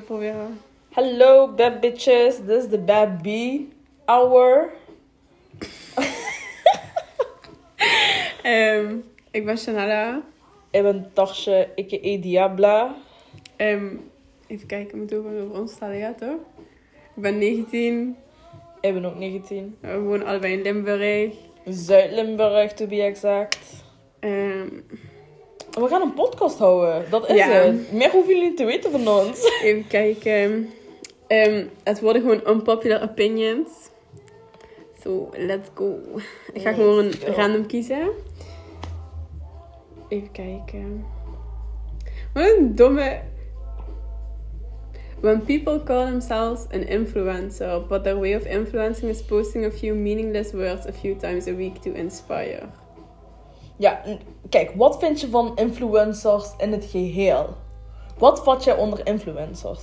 proberen. Hallo bad bitches, dit is de Bad B Hour. Ehm, ik ben Chanella. Ik ben Tarsje, a.k.a. Diabla. Ehm, even kijken, ik moet ook over ons stellen, ja toch? Ik ben 19. Ik ben ook 19. We wonen allebei in Limburg. Zuid-Limburg, to be exact. Ehm, We gaan een podcast houden, dat is Ja. het. Meer hoeven jullie niet te weten van ons. even kijken. Ehm, het worden gewoon unpopular opinions. So, let's go. Ik ga gewoon go. random kiezen. Even kijken. Wat een domme... When people call themselves an influencer, but their way of influencing is posting a few meaningless words a few times a week to inspire. Ja, kijk, wat vind je van influencers in het geheel? Wat vat jij onder influencers?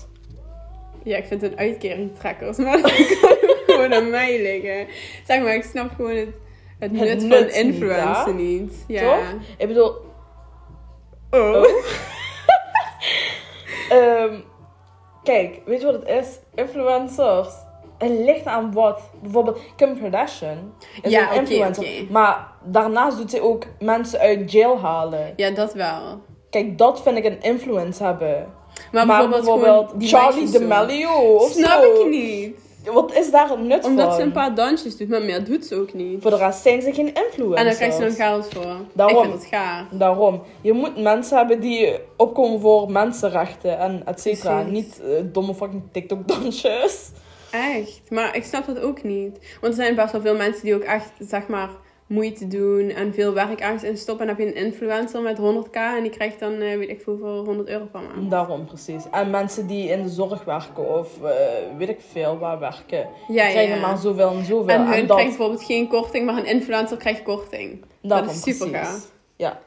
Ja, ik vind het uitkeringtrekkers, maar dat kan gewoon aan mij liggen. Zeg maar, ik snap gewoon het, het, nut, nut van niet, hè? niet. Ja. Toch? Ik bedoel, Oh. Oh. Ehm, kijk, weet je wat het is? Influencers. Het ligt aan wat. Bijvoorbeeld Kim Kardashian is Ja, een influencer. Maar daarnaast doet ze ook mensen uit jail halen. Ja, dat wel. Kijk, dat vind ik een influence hebben. Maar, Maar, bijvoorbeeld, bijvoorbeeld Charlie. D'Amelio of Snap zo. ik niet. Wat is daar een nut Omdat van? ze een paar dansjes doet, maar meer doet ze ook niet. Voor de rest zijn ze geen influencers. En dan krijgt ze dan geld voor. Daarom. Ik vind het gaar. Daarom. Je moet mensen hebben die opkomen voor mensenrechten en et cetera. Niet eh, domme fucking TikTok-dansjes. Echt. Maar ik snap dat ook niet. Want er zijn best wel veel mensen die ook echt, zeg maar, moeite doen en veel werk ergens in stoppen. En dan heb je een influencer met 100k en die krijgt dan, eh, weet ik veel, voor 100 euro per maand. Daarom precies. En mensen die in de zorg werken of eh, weet ik veel waar werken, Ja, krijgen ja. maar zoveel en zoveel. En hun dat, krijgt bijvoorbeeld geen korting, maar een influencer krijgt korting. daarom dat is super precies. gaaf. Ja.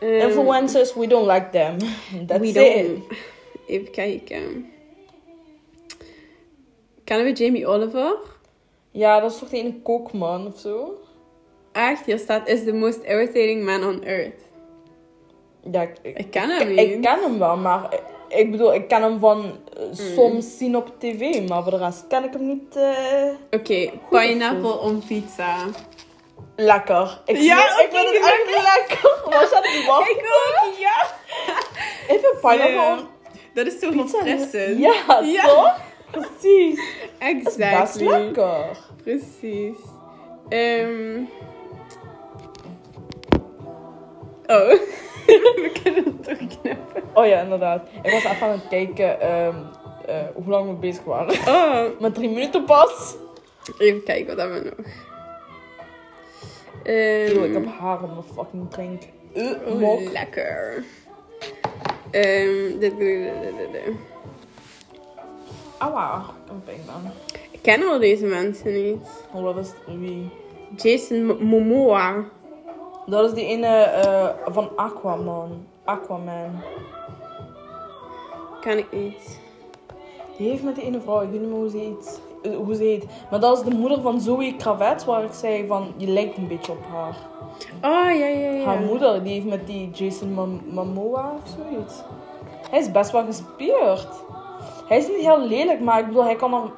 Ehm, Influencers, we don't like them. That's we it. don't. Even kijken. Kennen we Jamie Oliver? Ja, dat is toch die ene kookman of zo? Echt, hier staat, is the most irritating man on earth. Ja, ik, Ik ken hem ik, niet. ik ken hem wel, maar ik, ik bedoel, ik ken hem van eh, Mm. soms zien op tv, maar voor de rest ken ik hem niet eh, Oké, pineapple on pizza. lekker. Ik, Ja, ik vind het echt lekker. Was dat niet wat? ook, ja. Ik vind pineapple on Dat is zo verfrissend. Ja, Ja. toch? Precies. Dat is best Exactly. lekker. Precies. Ehm. Oh. We kunnen het terugknippen. Oh ja, inderdaad. Ik was even aan het kijken ehm, eh, hoe lang we bezig waren. Oh. Met drie minuten pas. Even kijken, wat hebben we nog? Yo, Ehm, ik heb haar op mijn fucking drink. Uh, oh, mok. lekker. Ehm, dit, dit, dit, dit, dit. Aua, ik heb een pijn dan. Ik ken al deze mensen niet. Oh, dat is wie? Jason Mo- Momoa. Dat is die ene eh, van Aquaman. Aquaman. Ken ik niet. Die heeft met die ene vrouw, ik weet niet meer hoe ze heet. eh, hoe ze heet. Maar dat is de moeder van Zoe Kravets, waar ik zei van, je lijkt een beetje op haar. Oh, ja, ja, ja. Haar moeder, die heeft met die Jason Mom- Momoa of zoiets. Hij is best wel gespierd. Hij is niet heel lelijk, maar ik bedoel, hij kan er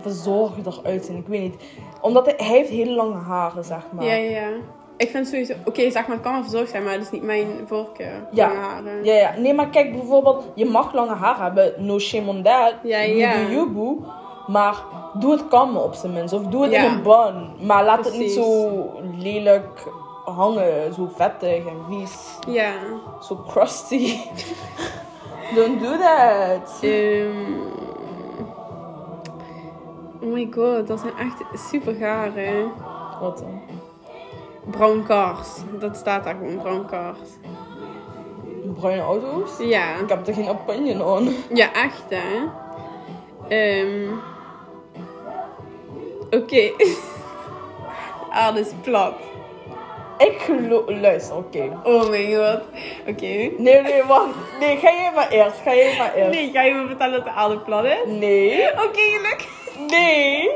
verzorgder uitzien. Ik weet niet. Omdat hij, hij heeft hele lange haren, zeg maar. Ja, ja. Ik vind sowieso... Oké, zeg maar, het kan wel verzorgd zijn, maar dat is niet mijn voorkeur. Ja. Lange haren. Ja, ja. Nee, maar kijk bijvoorbeeld, je mag lange haar hebben. No shame on that. Ja, You ja. do you, boo. Maar doe het kammen op zijn minst. Of doe het Ja. in een bun. Maar laat het niet zo lelijk hangen. Zo vettig en vies. Ja. Zo crusty. Don't do that. Ehm. oh my god, dat zijn echt super gare. Wat dan? Brown cars. Dat staat daar gewoon, brown cars. Bruine auto's? Ja. Ik heb er geen opinion on. Ja, echt hè. Ehm. Oké. Is plat. Ik geloof... Luister, oké. Oh my god. Oké. Nee, nee, wacht. Nee, ga jij maar eerst. Ga jij maar eerst. Nee, ga je me vertellen dat de aarde plat is? Nee. Oké, gelukkig. Nee.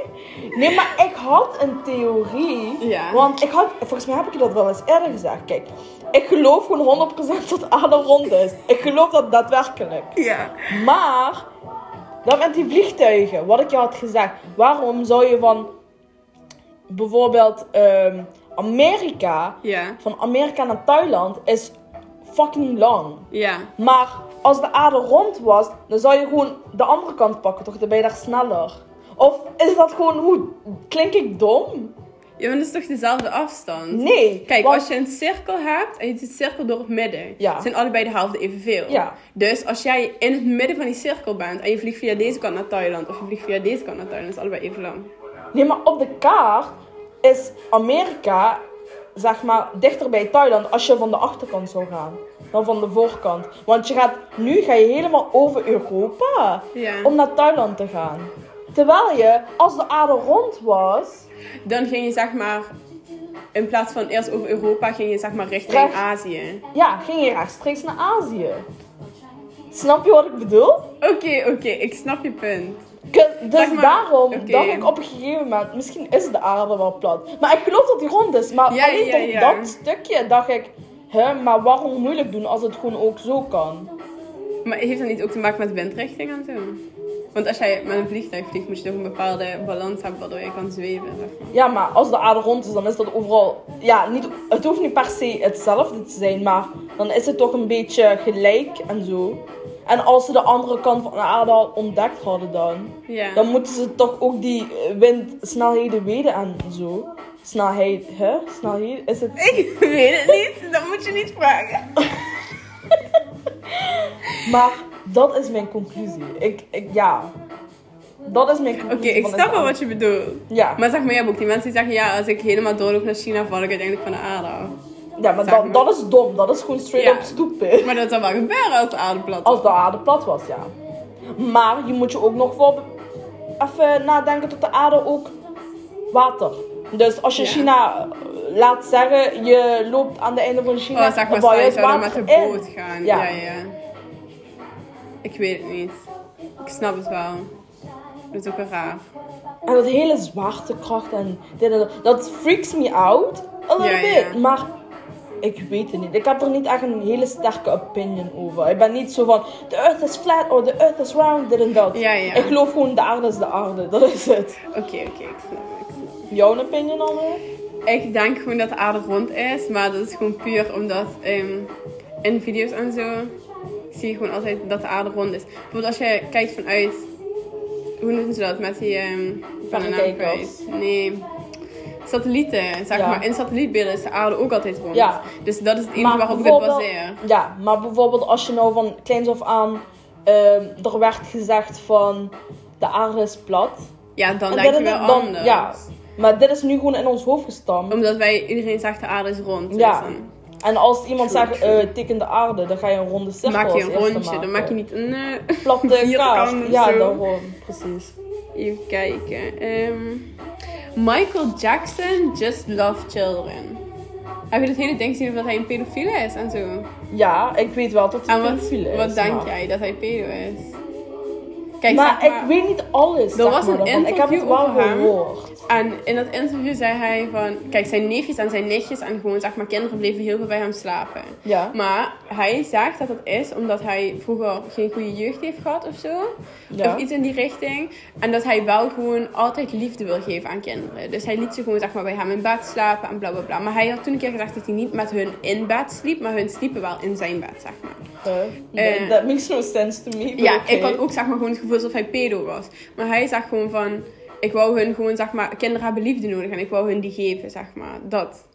Nee, maar ik had een theorie. Ja. Want ik had... Volgens mij heb ik je dat wel eens eerder gezegd. Kijk, ik geloof gewoon 100% dat de aarde rond is. Ik geloof dat daadwerkelijk. Ja. Maar Dat met die vliegtuigen, wat ik je had gezegd. Waarom zou je van bijvoorbeeld ehm, Amerika, van Amerika naar Thailand, is fucking lang. Ja. Maar als de aarde rond was, dan zou je gewoon de andere kant pakken, toch? Dan ben je daar sneller. Of is dat gewoon hoe? Klink ik dom? Ja, maar dat is toch dezelfde afstand? Nee. Kijk, want- als je een cirkel hebt en je doet de cirkel door het midden, Ja. zijn allebei de helft evenveel. Ja. Dus als jij in het midden van die cirkel bent en je vliegt via deze kant naar Thailand of je vliegt via deze kant naar Thailand, is allebei even lang. Nee, maar op de kaart is Amerika, zeg maar, dichter bij Thailand als je van de achterkant zou gaan. Dan van de voorkant. Want je gaat, nu ga je helemaal over Europa Ja. om naar Thailand te gaan. Terwijl je, als de aarde rond was, Dan ging je zeg maar, in plaats van eerst over Europa, ging je zeg maar richting Recht. Azië. ja, ging je rechtstreeks naar Azië. Snap je wat ik bedoel? Oké, oké, ik snap je punt. Dus Zeg maar, daarom oké. dacht ik op een gegeven moment, misschien is de aarde wel plat. Maar ik geloof dat die rond is. Maar Ja, alleen ja, dat stukje dacht ik, hè, maar waarom moeilijk doen als het gewoon ook zo kan? Maar heeft dat niet ook te maken met windrichting en zo? Want als jij met een vliegtuig vliegt, moet je toch een bepaalde balans hebben waardoor je kan zweven. Ja, maar als de aarde rond is, dan is dat overal. Ja, niet, het hoeft niet per se hetzelfde te zijn, maar dan is het toch een beetje gelijk en zo. En als ze de andere kant van de aarde al ontdekt hadden, dan, Ja. dan moeten ze toch ook die eh, windsnelheden weten en zo. Snelheid, hè? Snelheid? Is het. Ik weet het niet, dat moet je niet vragen. Maar dat is mijn conclusie. Ik, ik ja. Dat is mijn Oké, conclusie. ik van het snap wel wat je bedoelt. Ja, Maar zeg maar, je hebt ook die mensen die zeggen, ja, als ik helemaal doorloop naar China, val ik uiteindelijk van de aarde af. Ja maar, dat, dat is dom. Dat is gewoon straight Ja. up stupid. Maar dat zou wel gebeuren als de aarde plat Als de aarde plat was, ja. Maar je moet je ook nog voor even nadenken tot de aarde ook water. Dus als je Ja. China, eh, laat zeggen, je loopt aan de einde van China, Oh, zeg maar, stel je zou dan met de in. boot gaan. Ja. Ja. ja, Ik weet het niet. Ik snap het wel. Dat is ook wel raar. En dat hele zwaartekracht en dit en dat, dat freaks me out a little Ja, bit. Maar ik weet het niet. Ik heb er niet echt een hele sterke opinion over. Ik ben niet zo van, the earth is flat or the earth is round, dit en dat. Ja, ja. Ik geloof gewoon, de aarde is de aarde. Dat is het. Oké, oké, ik snap het. Ik snap het. Jouw opinion dan? Ik denk gewoon dat de aarde rond is, maar dat is gewoon puur omdat ehm, in video's en zo zie je gewoon altijd dat de aarde rond is. Bijvoorbeeld als je kijkt vanuit, hoe noemen ze dat, met die, ehm van de. Nee, satellieten, zeg Ja. maar. In satellietbeelden is de aarde ook altijd rond. Ja. Dus dat is het enige waarop ik het baseer. Ja, maar bijvoorbeeld als je nou van kleins af aan, ehm, er werd gezegd van, de aarde is plat. Ja, dan En denk je wel dan- anders. Ja, maar dit is nu gewoon in ons hoofd gestampt. Omdat wij, iedereen zegt de aarde is rond. Dus Ja. dan En als iemand True, zegt, true. eh teken de aarde, dan ga je een ronde cirkel maak je een rondje, dan maak je niet een eh, platte kaart. Ja, daarom. Precies. Even kijken. Ehm, Michael Jackson just loved children. Heb je dat hele ding gezien dat hij een pedofiele is en zo? Ja, ik weet wel dat En het wat, pedofiel is. wat denk maar... jij dat hij pedo is? Kijk, Maar zeg ik weet niet alles. Er was maar, een daarvan. Ik heb het interview wel gehoord. En in dat interview zei hij van... Kijk, zijn neefjes en zijn nichtjes en gewoon zeg maar kinderen bleven heel veel bij hem slapen. Ja. Maar hij zegt dat dat is omdat hij vroeger geen goede jeugd heeft gehad of zo. Ja. Of iets in die richting. En dat hij wel gewoon altijd liefde wil geven aan kinderen. Dus hij liet ze gewoon zeg maar bij hem in bed slapen en bla bla bla. Maar hij had toen een keer gezegd dat hij niet met hun in bed sliep, maar hun sliepen wel in zijn bed, zeg maar. Eh, That makes no sense to me. Ja, okay. ik had ook zeg maar gewoon het gevoel alsof hij pedo was. Maar hij zegt gewoon van, ik wou hun gewoon zeg maar, kinderen hebben liefde nodig en ik wou hun die geven, zeg maar. Dat.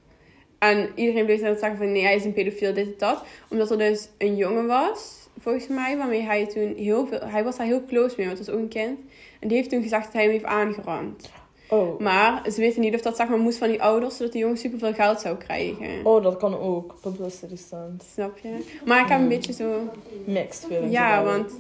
En iedereen bleef dan zeggen van, nee, hij is een pedofiel, dit en dat. Omdat er dus een jongen was, volgens mij, waarmee hij toen heel veel, hij was daar heel close mee, want het was ook een kind. En die heeft toen gezegd dat hij hem heeft aangerand. Oh. Maar ze weten niet of dat zeg maar moest van die ouders, zodat die jongen superveel geld zou krijgen. oh, dat kan ook. Publicity stunt. Snap je? Maar ik heb een beetje zo, Mixed feelings. ja, want,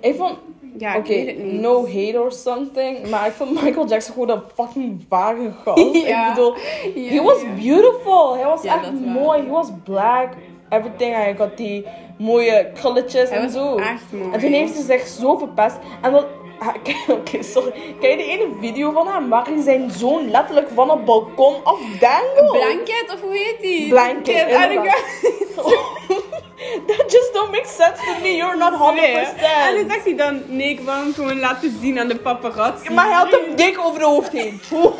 Ik vond... ja, Oké, ik weet het niet. no hate or something. Maar ik vond Michael Jackson gewoon een fucking vage gast. Ja. Ik bedoel, Ja, he was ja. beautiful. Hij was echt mooi. He was black. Everything. Hij had die mooie krulletjes Hij en zo. echt mooi. En toen heeft ze zich zo verpest. En dat, Ah, kijk, Oké, sorry. Ken je die ene video van hem waar hij zijn zoon letterlijk van het balkon afdangelt? Blanket, of hoe heet die? Blanket. That just don't make sense to me. You're not 100%. En dan zegt hij dan, nee, ik wil hem gewoon laten zien aan de paparazzi. Maar hij had hem dik over de hoofd heen.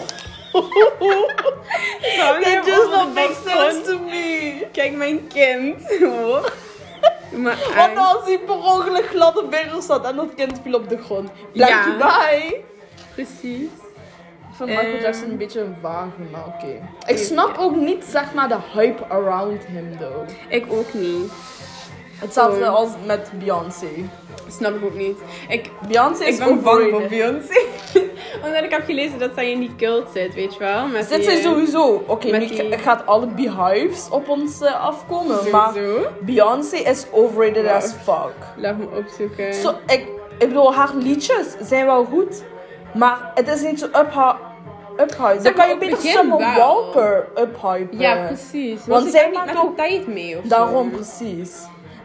That just don't make sense to me. Kijk, mijn kind. Maar als hij per ongeluk gladde biggers had en dat kind viel op de grond? Blankie Ja. bye. Precies. Ik vind Michael Eh. Jackson een beetje een vage, maar oké. Ik snap ook niet, zeg maar, de hype around him, though. Ik ook niet. Hetzelfde Oh. als met Beyoncé. Snap ik ook niet. Ik, Beyoncé ik is ben bang voor. Beyoncé. Omdat ik heb gelezen dat zij in die cult zit, weet je wel? Met Zit die, eh, sowieso. Oké, met nu gaat alle beehives op ons eh, afkomen, maar. Beyoncé is overrated Wow. as fuck. Laat me opzoeken. Zo, ik, ik bedoel, haar liedjes zijn wel goed, maar het is niet zo upha- uphype. Dan kan je op het beter begin Summer wel. Walker uphypen. Ja, precies. Want zij maakt ook- tijd mee of zo. Daarom precies.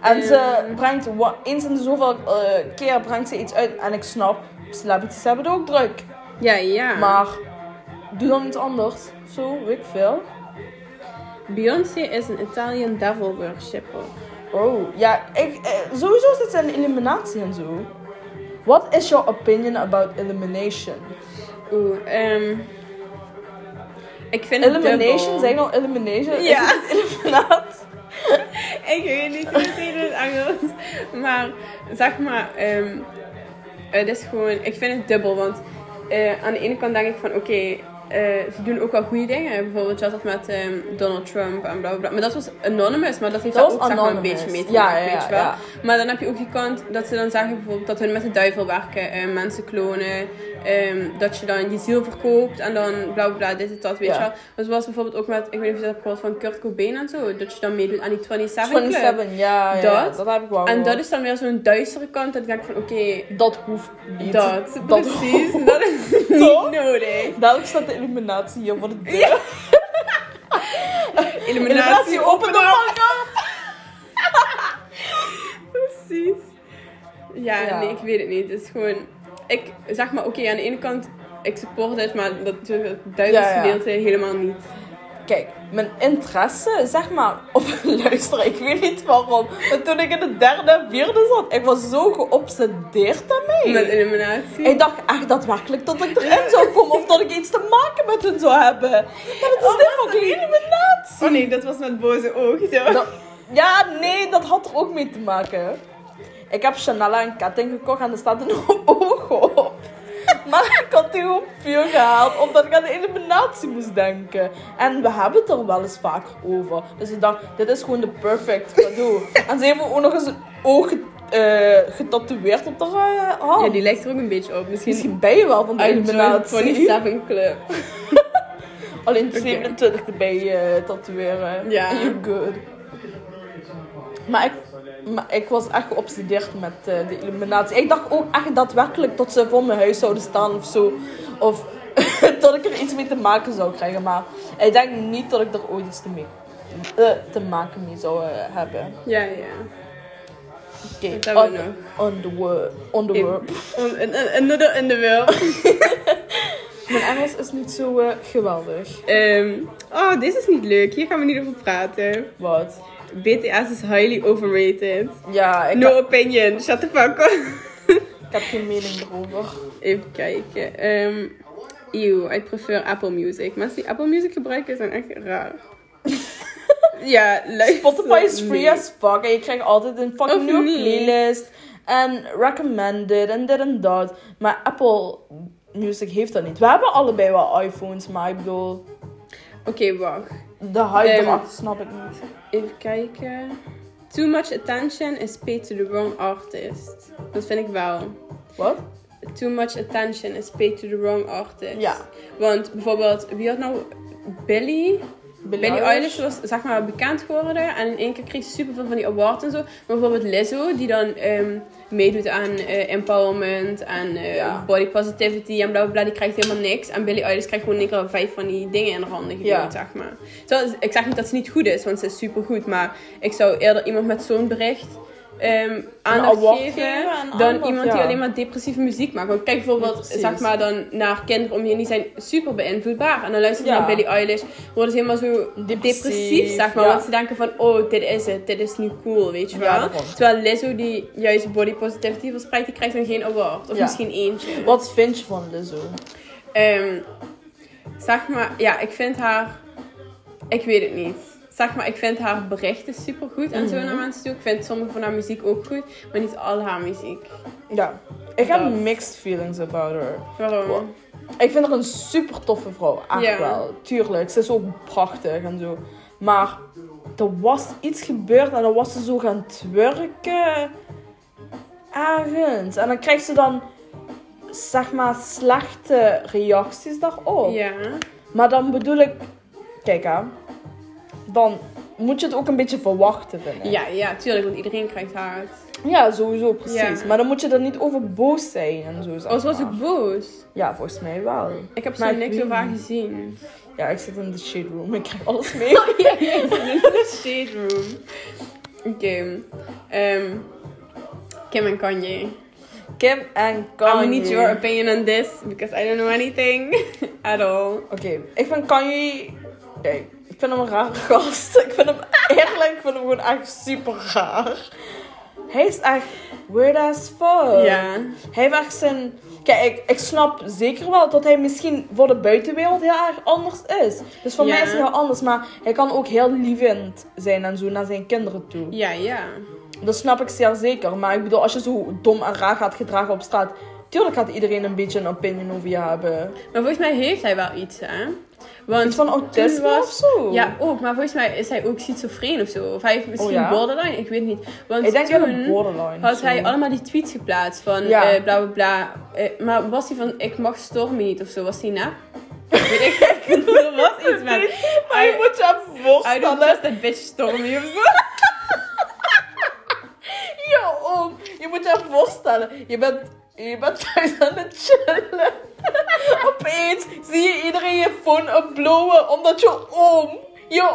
En ze brengt wa- eens in de zoveel eh, keer brengt ze iets uit. En ik snap, celebrities hebben het ook druk. Ja, ja. Maar doe dan iets anders. Zo, weet ik veel. Beyoncé is een Italian devil worshipper. Oh, ja, ik, eh, sowieso zit ze in eliminatie en zo. What is your opinion about elimination? Oeh, ehm... ik vind het Elimination, zeg nou elimination? Ja. Is het eliminaat? Ik weet niet hoe het in het Engels. Maar zeg maar, ehm, het is gewoon, ik vind het dubbel. Want eh, aan de ene kant denk ik van oké, eh, ze doen ook wel goede dingen. Bijvoorbeeld dat met ehm, Donald Trump en bla bla bla. Maar dat was anonymous, maar dat heeft Dat ook zeg maar, een beetje mee te Ja, maken, ja, weet je wel. ja. Maar dan heb je ook die kant dat ze dan zeggen bijvoorbeeld dat hun met de duivel werken, eh, mensen klonen. Ehm, dat je dan je ziel verkoopt en dan bla bla bla, dit en dat, weet Ja. je wel. Dat was bijvoorbeeld ook met, ik weet niet of je dat hebt gehoord van Kurt Cobain en zo. Dat je dan meedoet aan die 27 Club. 27, ja, ja, Dat. dat heb ik wel En dat gehoord. is dan weer zo'n duistere kant. Dat ik denk van, oké, Dat hoeft niet. dat. Dat precies. Dat is niet Toch? nodig. Dadelijk staat de eliminatie hier voor de deur. Eliminatie, Eliminatie, open de bank Precies. Ja, Ja. nee, ik weet het niet. Het is gewoon... Ik zeg maar, oké, aan de ene kant, ik support het, maar dat het duivelsgedeelte helemaal niet. Kijk, mijn interesse, zeg maar, op luisteren, ik weet niet waarom. Maar toen ik in de derde en vierde zat, ik was zo geobsedeerd daarmee. Met eliminatie. Ik dacht echt daadwerkelijk dat ik erin zou komen of dat ik iets te maken met hun zou hebben. Maar het is dit fucking eliminatie. Oh nee, dat was met boze ogen. Dat- ja, nee, dat had er ook mee te maken. Ik heb Chanel een ketting gekocht en er staat een oog op. Maar ik had die gewoon puur gehaald omdat ik aan de eliminatie moest denken. En we hebben het er wel eens vaker over. Dus ik dacht, dit is gewoon de perfect cadeau. en ze hebben ook nog eens een oog eh, getatoeëerd op haar eh, hand. Ja, die lijkt er ook een beetje op. Misschien, Misschien ben je wel van de I eliminatie. 27 Club. Alleen 27 erbij eh tatoeëren. Ja. And you're good. Maar ik, maar ik was echt geobsedeerd met eh, de eliminatie. Ik dacht ook echt daadwerkelijk dat ze voor mijn huis zouden staan of zo. Of dat ik er iets mee te maken zou krijgen. Maar ik denk niet dat ik er ooit iets te, mee, eh, te maken mee zou eh, hebben. Ja, ja. Oké, we on, the word. On the. On- Another in the world. Mijn Engels is niet zo geweldig. Ehm, oh, dit is niet leuk. Hier gaan we niet over praten. Wat? BTS is highly overrated. Ja, ik, No heb, opinion. Shut the fuck up. ik heb geen mening erover. Even kijken. Ehm ew, I prefer Apple Music. Mensen die Apple Music gebruiken zijn echt raar. ja, luister. Spotify is free nee. as fuck. En je krijgt altijd een fucking Of nieuwe niet. playlist. En recommended en dit en dat. Maar Apple Music heeft dat niet. We hebben allebei wel iPhones, maar ik bedoel... Oké, wacht. De hype erachter snap ik niet. Even kijken. Too much attention is paid to the wrong artist. Dat vind ik wel. Wat? Too much attention is paid to the wrong artist. Ja. Want bijvoorbeeld, wie had nou Billy? Billie Eilish was zeg maar bekend geworden en in één keer kreeg ze superveel van die awards en zo. Maar bijvoorbeeld Lizzo, die dan ehm, meedoet aan eh, empowerment en eh, Ja. body positivity en bla bla bla, die krijgt helemaal niks. En Billie Eilish krijgt gewoon keer vijf van die dingen in haar handen Ja. zeg maar. Terwijl, ik zeg niet dat ze niet goed is, want ze is supergoed, maar ik zou eerder iemand met zo'n bericht ehm, aandacht geven, geven en dan iemand die alleen maar depressieve muziek maakt. Want kijk bijvoorbeeld, Ja, zeg maar dan naar kinderen om je heen, die zijn super beïnvloedbaar. En dan luisteren ze Ja. naar Billie Eilish, worden ze helemaal zo Depressief, depressief, zeg maar. Want ze denken van, oh, dit is het, dit is nu cool, weet je wel. Terwijl Lizzo, die juist body positivity verspreidt, die krijgt dan geen award. Of misschien eentje. Wat vind je van Lizzo? Ehm, zeg maar, ja, ik vind haar. Ik weet het niet. Zeg maar, ik vind haar berichten super goed en zo Mhm. naar mensen toe. Ik vind sommige van haar muziek ook goed, maar niet al haar muziek. Ja. Ik heb Dat. mixed feelings about her. Waarom? Ik vind haar een super toffe vrouw. Echt Ja. wel. Tuurlijk. Ze is ook prachtig en zo. Maar er was iets gebeurd en dan was ze zo gaan twerken. Ergens. En dan krijgt ze dan, zeg maar, slechte reacties daarop. Ja. Maar dan bedoel ik, kijk hè. Dan moet je het ook een beetje verwachten, vind ik. ja, ja, tuurlijk, want iedereen krijgt haat. Ja, sowieso, precies. Ja. Maar dan moet je er niet over boos zijn en zo. zeg Oh, ze was ook boos. Ja, volgens mij wel. Ik heb Maar zo ik niks over haar niet. gezien. Ja, ik zit in de shade room. Ik krijg alles mee. ja, ja, in de shade room. Oké. ehm, Kim en Kanye. Kim en I Kanye. need your opinion on this, because I don't know anything at all. Oké, ik vind Kanye... Kijk, ik vind hem een rare gast. Ik vind hem eerlijk, ik vind hem gewoon echt super raar. Hij is echt weird as fuck. Ja. Hij heeft echt zijn... Kijk, ik, ik snap zeker wel dat hij misschien voor de buitenwereld heel erg anders is. Dus voor Ja. mij is hij heel anders. Maar hij kan ook heel lievend zijn en zo naar zijn kinderen toe. Ja, ja. Dat snap ik zeer zeker. Maar ik bedoel, als je zo dom en raar gaat gedragen op straat... Tuurlijk gaat iedereen een beetje een opinion over je hebben. Maar volgens mij heeft hij wel iets, hè? Want Iets van autisme was- of zo? Ja, ook. Maar volgens mij is hij ook schizofreen of zo. Of hij heeft misschien Oh ja? borderline, ik weet niet. Want Ik denk toen borderline. had zo. hij allemaal die tweets geplaatst van Ja. eh, bla bla bla. Eh, maar was hij van ik mag Stormy niet of zo? Was hij na? weet ik. Er was iets met Maar je moet je even I don't voorstellen. trust that bitch Stormy of zo. Ja, oom. Je moet je even voorstellen. Je bent, je bent thuis aan het chillen. Opeens zie je iedereen je phone upblowen omdat je oom, je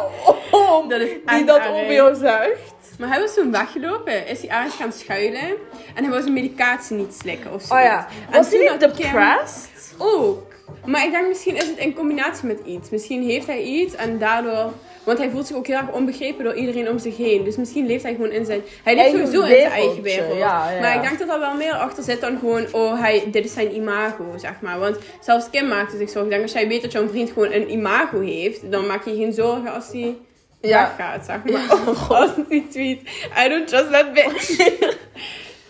oom, Dat is die dat erg. over jou zegt. Maar hij was toen weggelopen, is hij ergens gaan schuilen en hij wou zijn medicatie niet slikken of zo. Oh ja. Was hij niet depressed? Ook. Maar ik denk misschien is het in combinatie met iets. Misschien heeft hij iets en daardoor... Want hij voelt zich ook heel erg onbegrepen door iedereen om zich heen. Dus misschien leeft hij gewoon in zijn... Hij leeft Eigen sowieso in zijn eigen wereld. ja, ja. Maar ik denk dat er wel meer achter zit dan gewoon... Oh, hij, dit is zijn imago, zeg maar. Want zelfs Kim maakte zich zorgen. Ik denk als jij weet dat jouw vriend gewoon een imago heeft... Dan maak je geen zorgen als hij Ja. weggaat, zeg maar. als hij tweet... I don't trust that bitch.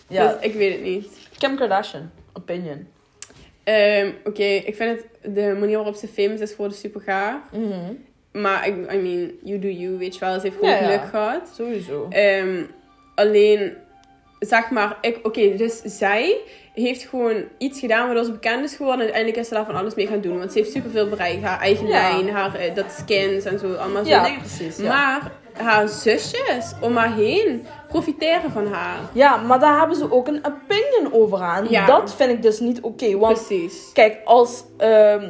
Ja. Dus ik weet het niet. Kim Kardashian. Opinion. Ehm, Oké, ik vind het... De manier waarop ze famous is geworden super gaaf. Mhm. Maar ik, I mean, you do you, weet je wel. Ze heeft gewoon Ja, ja. geluk gehad. Sowieso. Ehm, alleen, zeg maar, ik, oké, dus zij heeft gewoon iets gedaan waardoor ze bekend is geworden. En uiteindelijk is ze daar van alles mee gaan doen. Want ze heeft superveel bereikt. Haar eigen Ja. lijn, haar eh, dat skins en zo, allemaal zo'n Ja, dingen. precies. Ja. Maar haar zusjes om haar heen profiteren van haar. ja, maar daar hebben ze ook een opinion over aan. Ja. Dat vind ik dus niet oké. want Precies. Kijk, als. ehm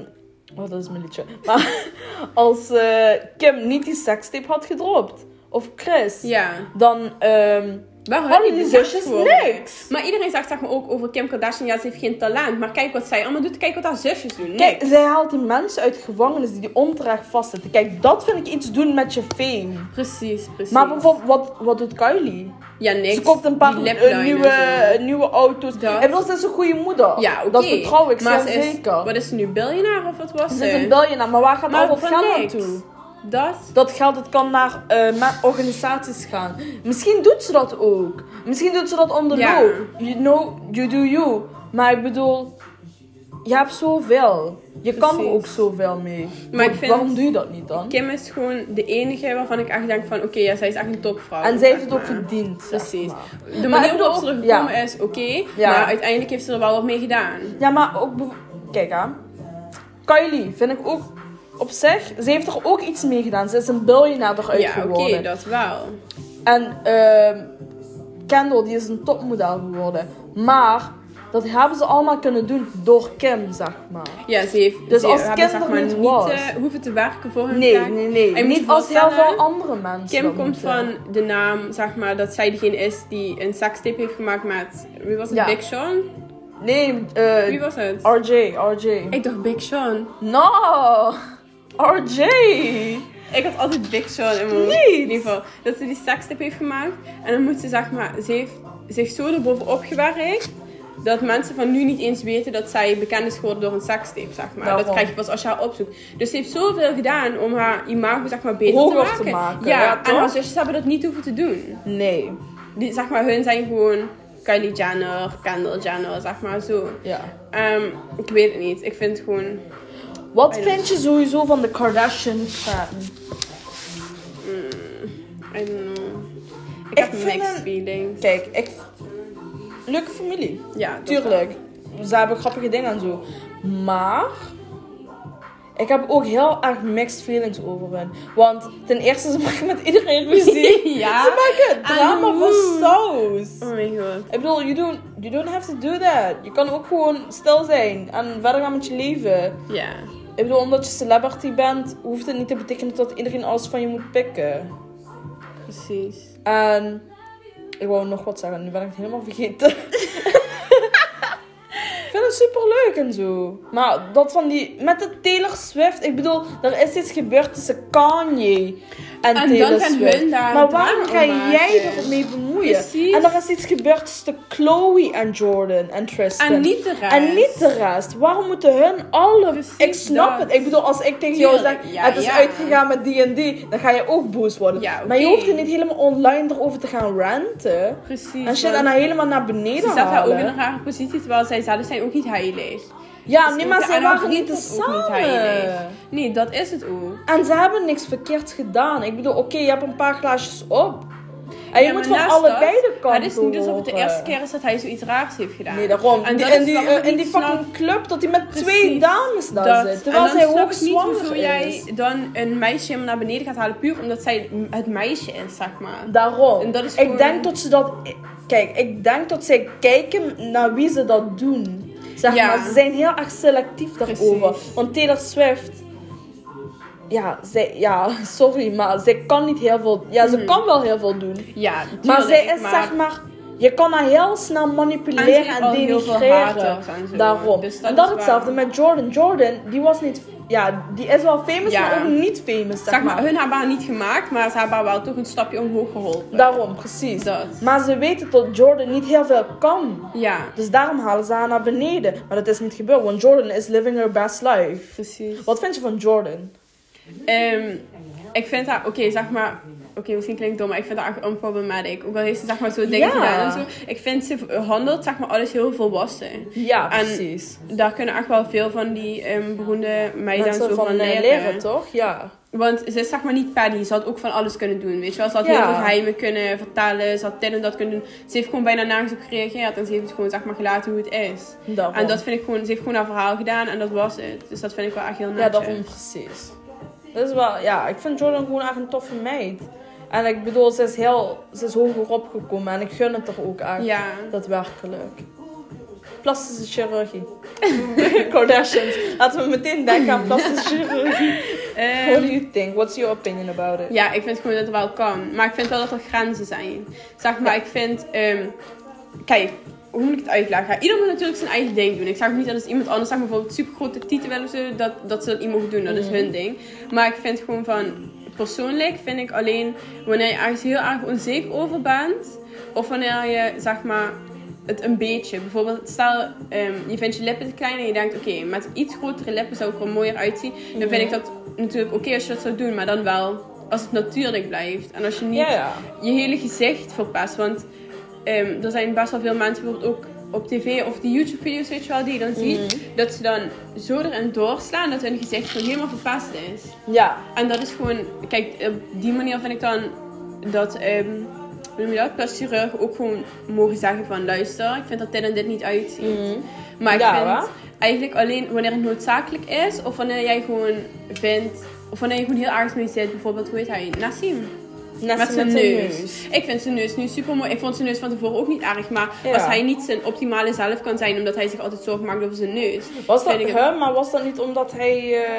oh, dat is mijn liedje. Maar als eh, Kim niet die sekstape had gedropt, of Chris, Ja. dan. ehm Hadden die zusjes niks? Maar iedereen zegt zeg maar ook over Kim Kardashian, ja, ze heeft geen talent. Maar kijk wat zij allemaal doet, kijk wat haar zusjes doen. Kijk, zij haalt die mensen uit de gevangenis die die onterecht vastzitten. Kijk, dat vind ik iets doen met je fame. Precies, precies. Maar bijvoorbeeld, wat, wat doet Kylie? ja, niks. Ze koopt een paar Die eh, nieuwe, nieuwe auto's. Dat. En dat is een goede moeder. Ja, oké. Dat vertrouw ik maar zeer ze is, zeker. Wat is ze nu, biljonair of wat was Ze ze? is een biljonair, maar waar gaat Maar al dat voor geld naartoe? Dat? Dat geld dat kan naar eh, ma- organisaties gaan. Misschien doet ze dat ook. Misschien doet ze dat on the Ja. low. You know, you do you. Maar ik bedoel, je hebt zoveel. Je kan er ook zoveel mee. Maar ik Wa- vind- Waarom doe je dat niet dan? Kim is gewoon de enige waarvan ik echt denk van, oké, ja, zij is echt een topvrouw. En zij heeft het ook verdiend. Precies. maar. De manier waarop ze er gekomen ja. is, oké. Ja. Maar uiteindelijk heeft ze er wel wat mee gedaan. Ja, maar ook... Kijk aan. Kylie vind ik ook op zich... Ze heeft er ook iets mee gedaan. Ze is een biljonair eruit ja, oké, dat wel. En ehm Kendall, die is een topmodel geworden. Maar dat hebben ze allemaal kunnen doen door Kim, zeg maar. Ja, ze heeft Dus ze als hebben, Kim zeg maar, niet was. eh, hoeven te werken voor hun Nee, taak. nee, nee. Je Niet als heel veel andere mensen. Kim komt moeten. van de naam, zeg maar, dat zij degene is die een sekstape heeft gemaakt met, wie was het, Ja. Big Sean? Nee, eh, Wie was het? RJ, RJ. Ik dacht Big Sean. No! RJ! Ik had altijd Big Sean in mijn. Niet. In ieder geval. Dat ze die sekstip heeft gemaakt. En dan moet ze, zeg maar, ze heeft zich zo erbovenop gewerkt. Dat mensen van nu niet eens weten dat zij bekend is geworden door een sekstape, zeg maar. Daarom. Dat krijg je pas als je haar opzoekt. Dus ze heeft zoveel gedaan om haar imago, zeg maar, beter te maken. te maken, Ja, ja, en haar zusjes hebben dat niet hoeven te doen. Nee. Die, zeg maar, hun zijn gewoon Kylie Jenner, Kendall Jenner, zeg maar, zo. Ja. Ehm, ik weet het niet. Ik vind het gewoon... Wat vind je sowieso van de Kardashian-fan? I don't know. Ik, Ik heb vind mixed een- feelings. Kijk, ik... Leuke familie. Ja. Tuurlijk. Ze hebben grappige dingen en zo. Maar... Ik heb ook heel erg mixed feelings over hen. Want ten eerste, ze maken met iedereen ruzie. Ja. Ze maken drama voor saus. Oh mijn god. Ik bedoel, you don't, you don't have to do that. Je kan ook gewoon stil zijn en verder gaan met je leven. Ja. Ik bedoel, omdat je celebrity bent, hoeft het niet te betekenen dat iedereen alles van je moet pikken. Precies. En ik wou nog wat zeggen, nu ben ik het helemaal vergeten. ik vind het super leuk en zo. Maar dat van die, met de Taylor Swift, ik bedoel, er is iets gebeurd tussen Kanye en, En Taylor Swift. hun daar maar waarom om ga jij ermee bemoeien? Precies. En er is iets gebeurd tussen Chloe en Jordan en Tristan. En niet de rest. En niet de rest. Waarom moeten hun alle... Precies ik snap dat. het. Ik bedoel, als ik tegen jou zeg... ja, het is ja. uitgegaan met die en die. Dan ga je ook boos worden. Ja, Maar je hoeft er niet helemaal online erover te gaan ranten. Precies. En shit, en dan helemaal naar beneden Ze staat daar ook in een rare positie, terwijl zij zelf zijn ook niet heilig. Ja, Dus nee, maar ze waren niet ook niet heilig. samen. Nee, dat is het ook. En ze hebben niks verkeerds gedaan. Ik bedoel, oké, je hebt een paar glaasjes op. En je Ja, moet van allebei de kanten Het is niet alsof het de eerste keer is dat hij zoiets raars heeft gedaan. Nee, daarom. En Die- die, ik in niet die snap- fucking club, dat hij met Precies. twee dames daar Dat. zit. Terwijl zij ook ik niet zwanger hoezo is. jij dan een meisje helemaal naar beneden gaat halen, puur omdat zij het meisje is, zeg maar. Daarom. En dat is Ik gewoon- denk dat ze dat... Kijk, ik denk dat zij kijken naar wie ze dat doen. Zeg Ja. maar, ze zijn heel erg selectief daarover. Precies. Want Taylor Swift... Ja, zij, ja, sorry, maar zij kan niet heel veel... Ja, ze Mhm. kan wel heel veel doen. Ja, Maar zij is maar- zeg maar... Je kan haar heel snel manipuleren en, denigreren. en zo. Daarom. Dus dat en dat is hetzelfde met Jordan. Jordan, die was niet... Ja, die is wel famous, Ja. maar ook niet famous, zeg, Zeg maar, maar. hun hebben haar niet gemaakt, maar ze hebben haar wel toch een stapje omhoog geholpen. Daarom, precies. Dat. Maar ze weten dat Jordan niet heel veel kan. Ja, Dus daarom halen ze haar naar beneden. Maar dat is niet gebeurd, want Jordan is living her best life. precies. Wat vind je van Jordan? Ehm, ik vind haar, oké, zeg maar, oké, misschien klinkt dom, maar ik vind haar echt unproblematic. Ook al heeft ze zeg maar zo dingen Ja. gedaan en zo. Ik vind ze handelt zeg maar alles heel volwassen. Ja, En precies. Daar kunnen echt wel veel van die ehm beroemde meiden zo van van leren. leren, toch? Ja. Want ze is zeg maar niet paddy, ze had ook van alles kunnen doen, weet je wel. Ze had Ja. heel veel geheimen kunnen vertellen, ze had dit en dat kunnen doen. Ze heeft gewoon bijna nergens op gereageerd en ze heeft het gewoon zeg maar gelaten hoe het is. En dat vind ik gewoon, ze heeft gewoon haar verhaal gedaan en dat was het. Dus dat vind ik wel echt heel Ja, netjes. daarom precies. Dat is wel, ja, ik vind Jordan gewoon echt een toffe meid. En ik bedoel, ze is heel, ze is hoger opgekomen en ik gun het er ook echt. Ja. Daadwerkelijk. Plastische chirurgie. Kardashians. Laten we meteen denken aan plastische chirurgie. Ehm, What do you think? What's your opinion about it? Ja, ik vind gewoon dat het wel kan. Maar ik vind wel dat er grenzen zijn. Zeg maar, ik vind... ehm, kijk, hoe moet ik het uitleggen? Ieder moet natuurlijk zijn eigen ding doen. Ik zeg ook niet dat als iemand anders zeg maar, bijvoorbeeld super grote titel wil of zo, dat, dat ze dat niet mogen doen. Dat is Mhm. hun ding. Maar ik vind gewoon van... Persoonlijk vind ik alleen wanneer je ergens heel erg onzeker over bent. Of wanneer je, zeg maar, het een beetje. Bijvoorbeeld, stel ehm, je vindt je lippen te klein en je denkt, oké, met iets grotere lippen zou ik er mooier uitzien. Dan vind ik dat natuurlijk oké als je dat zou doen, maar dan wel als het natuurlijk blijft. En als je niet Ja, ja. je hele gezicht verpest. Want ehm, er zijn best wel veel mensen bijvoorbeeld ook op tv of die YouTube-video's, weet je wel, die je dan ziet, Mhm. dat ze dan zo erin doorslaan dat hun gezicht gewoon helemaal verpest is. Ja. En dat is gewoon, kijk, op die manier vind ik dan dat, ehm hoe noem je dat, chirurgen ook gewoon mogen zeggen van luister, ik vind dat dit en dit niet uitziet. Mhm. Maar ik Ja, vind waar? eigenlijk alleen wanneer het noodzakelijk is, of wanneer jij gewoon vindt, of wanneer je gewoon heel ergens mee zit, bijvoorbeeld, hoe heet hij, Nassim. Net met zijn met zijn neus. Ik vind zijn neus nu super mooi. Ik vond zijn neus van tevoren ook niet erg. Maar Ja. als hij niet zijn optimale zelf kan zijn, omdat hij zich altijd zorgen maakt over zijn neus. Was dat het- hem, maar was dat niet omdat hij eh,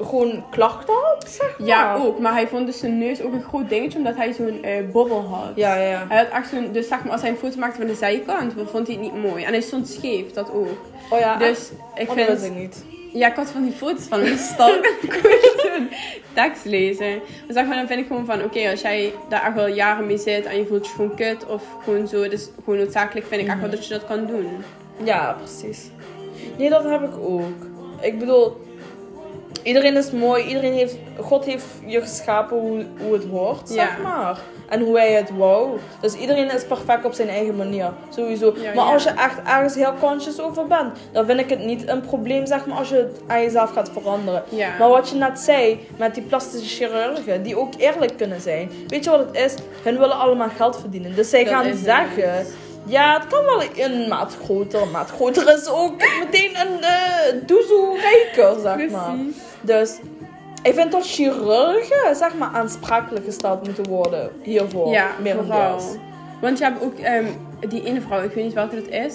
gewoon klachten had, zeg maar? Ja, ook. Maar hij vond dus zijn neus ook een groot dingetje, omdat hij zo'n eh, bobbel had. Ja, ja. Hij had echt zo'n, dus zeg maar, als hij een foto maakte van de zijkant, vond hij het niet mooi. En hij stond scheef, dat ook. Oh ja, Dus ik oh, dat vind, ik niet. Ja, ik had van die foto's van. Ik kon zo'n tekst lezen. Maar, dan vind ik gewoon van, oké, als jij daar echt wel jaren mee zit en je voelt je gewoon kut of gewoon zo, dus gewoon noodzakelijk vind ik echt wel dat je dat kan doen. Ja, precies. Nee, dat heb ik ook. Ik bedoel, iedereen is mooi. Iedereen heeft, God heeft je geschapen hoe, hoe het hoort, zeg maar. En hoe hij het wou. Dus iedereen is perfect op zijn eigen manier. Sowieso. Ja, maar ja. als je echt ergens heel conscious over bent, dan vind ik het niet een probleem, zeg maar, als je het aan jezelf gaat veranderen. Maar wat je net zei, met die plastische chirurgen, die ook eerlijk kunnen zijn. Weet je wat het is? Hun willen allemaal geld verdienen. Dus zij Dat gaan het. Ja, het kan wel een maat groter. Een maat groter is ook meteen een uh, doezoe rijker, zeg maar. Dus ik vind dat chirurgen, zeg maar, aansprakelijk gesteld moeten worden hiervoor. Ja, merendeels. Want je hebt ook ehm, die ene vrouw, ik weet niet welke dat is.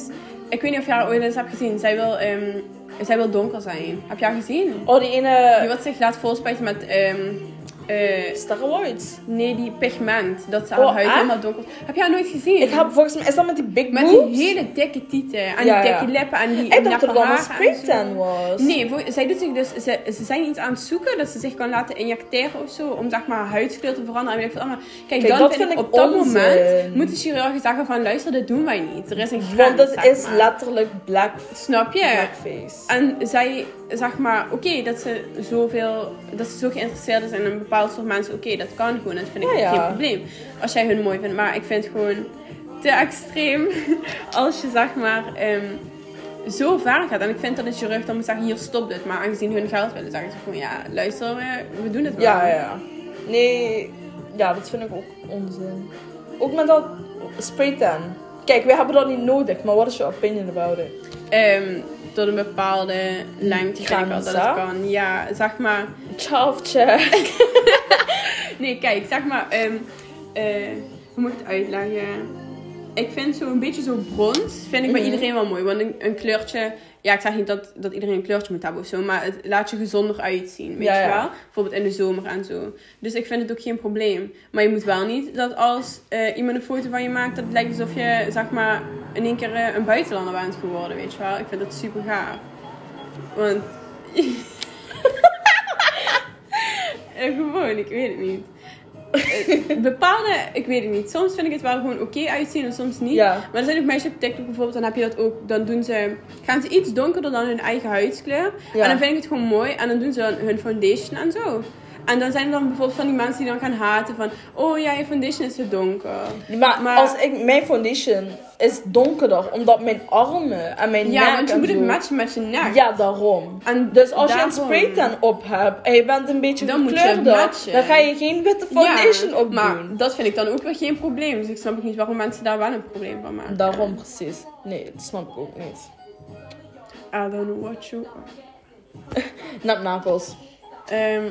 Ik weet niet of je haar ooit eens hebt gezien. Zij wil, ehm, zij wil donker zijn. Heb je haar gezien? Oh, die ene... Die wat zich laat volspuiten met... eh, Steroids. nee, die pigment. Dat ze haar Oh, huid echt? helemaal donker... Heb je haar nooit gezien? Ik heb volgens mij... Is dat met die big Met boobs? die hele dikke tieten. En Ja, die dikke lippen. En die Ik dacht dat het nappe allemaal haren en zo. spraytan was. Nee, voor- zij doet zich dus, ze, ze zijn iets aan het zoeken dat ze zich kan laten injecteren of zo, om zeg maar haar huidskleur te veranderen. En ik allemaal. Kijk, Kijk, dan dat vind ik vind ik op dat onzin. moment moeten chirurgen zeggen van luister, dit doen wij niet. Er is een grens, Want zeg is maar. letterlijk black, Snap je? blackface. En zij, zeg maar, oké, dat ze zoveel, dat ze zo geïnteresseerd is in een bepaald soort mensen, oké, dat kan gewoon. Dat vind ik Ja, ja. geen probleem. Als jij hun mooi vindt. Maar ik vind het gewoon te extreem als je, zeg maar, ehm, zo ver gaat. En ik vind dat een chirurg dan moet zeggen, hier stop dit. Maar aangezien hun geld willen, zeggen ze gewoon, ja, luister, we, we doen het wel. Ja, ja. Nee, ja, dat vind ik ook onzin. Ook met dat spraytan. Kijk, we hebben dat niet nodig, maar wat is je opinion about it? Ehm, tot een bepaalde lengte ik dat het kan. Ja, zeg maar... Check. Nee, kijk, zeg maar, ehm, eh, hoe moet ik het uitleggen? Ik vind zo'n beetje zo brons, vind ik bij Mhm. iedereen wel mooi. Want een, een kleurtje, ja, ik zeg niet dat, dat iedereen een kleurtje moet hebben of zo, maar het laat je gezonder uitzien, weet Ja, je ja. wel? Bijvoorbeeld in de zomer en zo. Dus ik vind het ook geen probleem. Maar je moet wel niet dat als eh, iemand een foto van je maakt, dat het lijkt alsof je, zeg maar, in één keer eh, een buitenlander bent geworden, weet je wel? Ik vind dat super gaaf. Want... Gewoon, ik weet het niet. Eh, bepaalde, ik weet het niet. Soms vind ik het wel gewoon oké uitzien en soms niet. Ja. Maar er zijn ook meisjes op TikTok bijvoorbeeld, dan heb je dat ook. Dan doen ze, gaan ze iets donkerder dan hun eigen huidskleur. Ja. En dan vind ik het gewoon mooi. En dan doen ze dan hun foundation en zo. En dan zijn er dan bijvoorbeeld van die mensen die dan gaan haten van... Oh ja, je foundation is te donker. Maar, Maar- als ik, mijn foundation is donkerder, omdat mijn armen en mijn nek Ja, want je moet het matchen met je nek. Ja, daarom. En Dus als je een spraytan op hebt en je bent een beetje Dan moet je gekleurder, matchen. dan ga je geen witte foundation ja, op maar dat vind ik dan ook weer geen probleem. Dus ik snap ook niet waarom mensen daar wel een probleem van maken. Daarom precies. Nee, dat snap ik ook niet. I don't know what you Nap Napels. Ehm,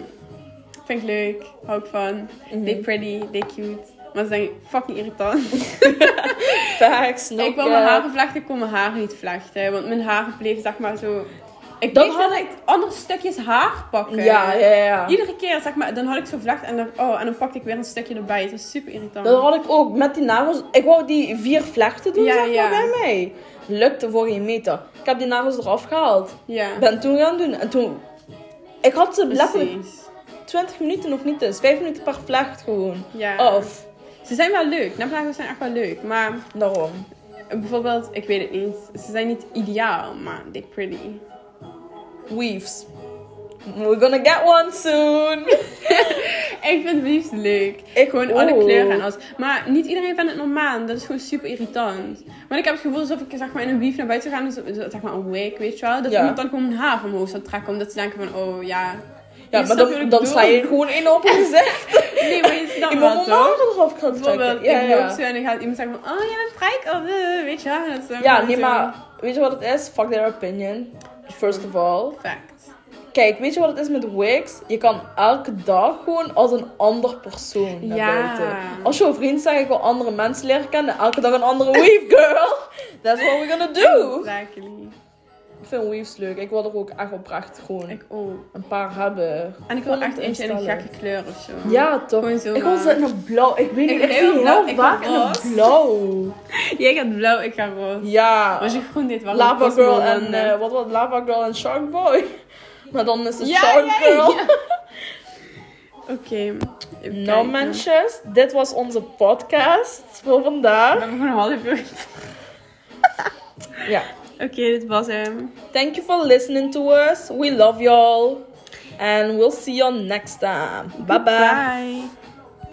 vind ik leuk. Hou ik van. Mhm. They pretty, they cute. Maar ze zijn fucking irritant. Facts, ik wil mijn haren vlechten, ik kon mijn haren niet vlechten. Want mijn haren bleef zeg maar zo... Ik Dan had altijd andere stukjes haar pakken. Ja, ja, ja. Iedere keer zeg maar, dan had ik zo vlecht en dan, oh, en dan pakte ik weer een stukje erbij. Het was super irritant. Dat had ik ook met die nagels. Ik wou die vier vlechten doen, Ja, zeg maar, ja. bij mij. Lukte voor geen meter. Ik heb die nagels eraf gehaald. Ja, Ben toen gaan doen. En toen... Ik had ze letterlijk precies. 20 minuten nog niet dus. 5 minuten per vlecht gewoon. Ja. Af. Ze zijn wel leuk. Napnagels zijn echt wel leuk. Maar Daarom. bijvoorbeeld, ik weet het niet. Ze zijn niet ideaal, maar they're pretty. Weaves. We're gonna get one soon. Ik vind liefst leuk. Ik Gewoon alle kleuren en alles. Maar niet iedereen vindt het normaal. Dat is gewoon super irritant. Want ik heb het gevoel alsof ik zeg maar, in een weave naar buiten ga. Dus, zeg maar een week, weet je wel. Dat Ja. iemand dan gewoon mijn haar omhoog zou trekken. Omdat ze denken van, oh ja. Ja, maar dan, dan sla je gewoon in op gezicht. Nee, maar je snapt Ik wel toch? gaan Bijvoorbeeld. Ja, ik ja. loop zo en dan gaat iemand zeggen van, oh jij bent vrij, oh, eh, weet je wel. Dat dan Ja, nee, zo maar weet je wat het is? Fuck their opinion. First of all. Fact. Kijk, weet je wat het is met wigs? Je kan elke dag gewoon als een ander persoon naar Ja. buiten. Als je een vriend zegt, ik wil andere mensen leren kennen. Elke dag een andere weave girl. That's what we're gonna do. Exactly. Ik vind weaves leuk. Ik wil er ook echt oprecht gewoon Ik ook. een paar hebben. En ik wil echt eentje in een gekke kleur of zo. Ja, toch? Ik wil ze in een blauw. Ik weet niet, Ik ik, zie heel ik vaak in een blauw. Jij gaat blauw, ik ga roze. Ja. Als je groen dit was Lava Girl en, eh, wat was? Lava Girl en Shark Boy. Maar dan is het Ja, Shark ja, Girl. ja. Oké. even Nou mensjes, dit was onze podcast voor We vandaag. hebben gewoon een half uur. Ja. Oké, dit was hem. Thank you for listening to us. We love y'all. And we'll see you next time. Bye bye. Bye.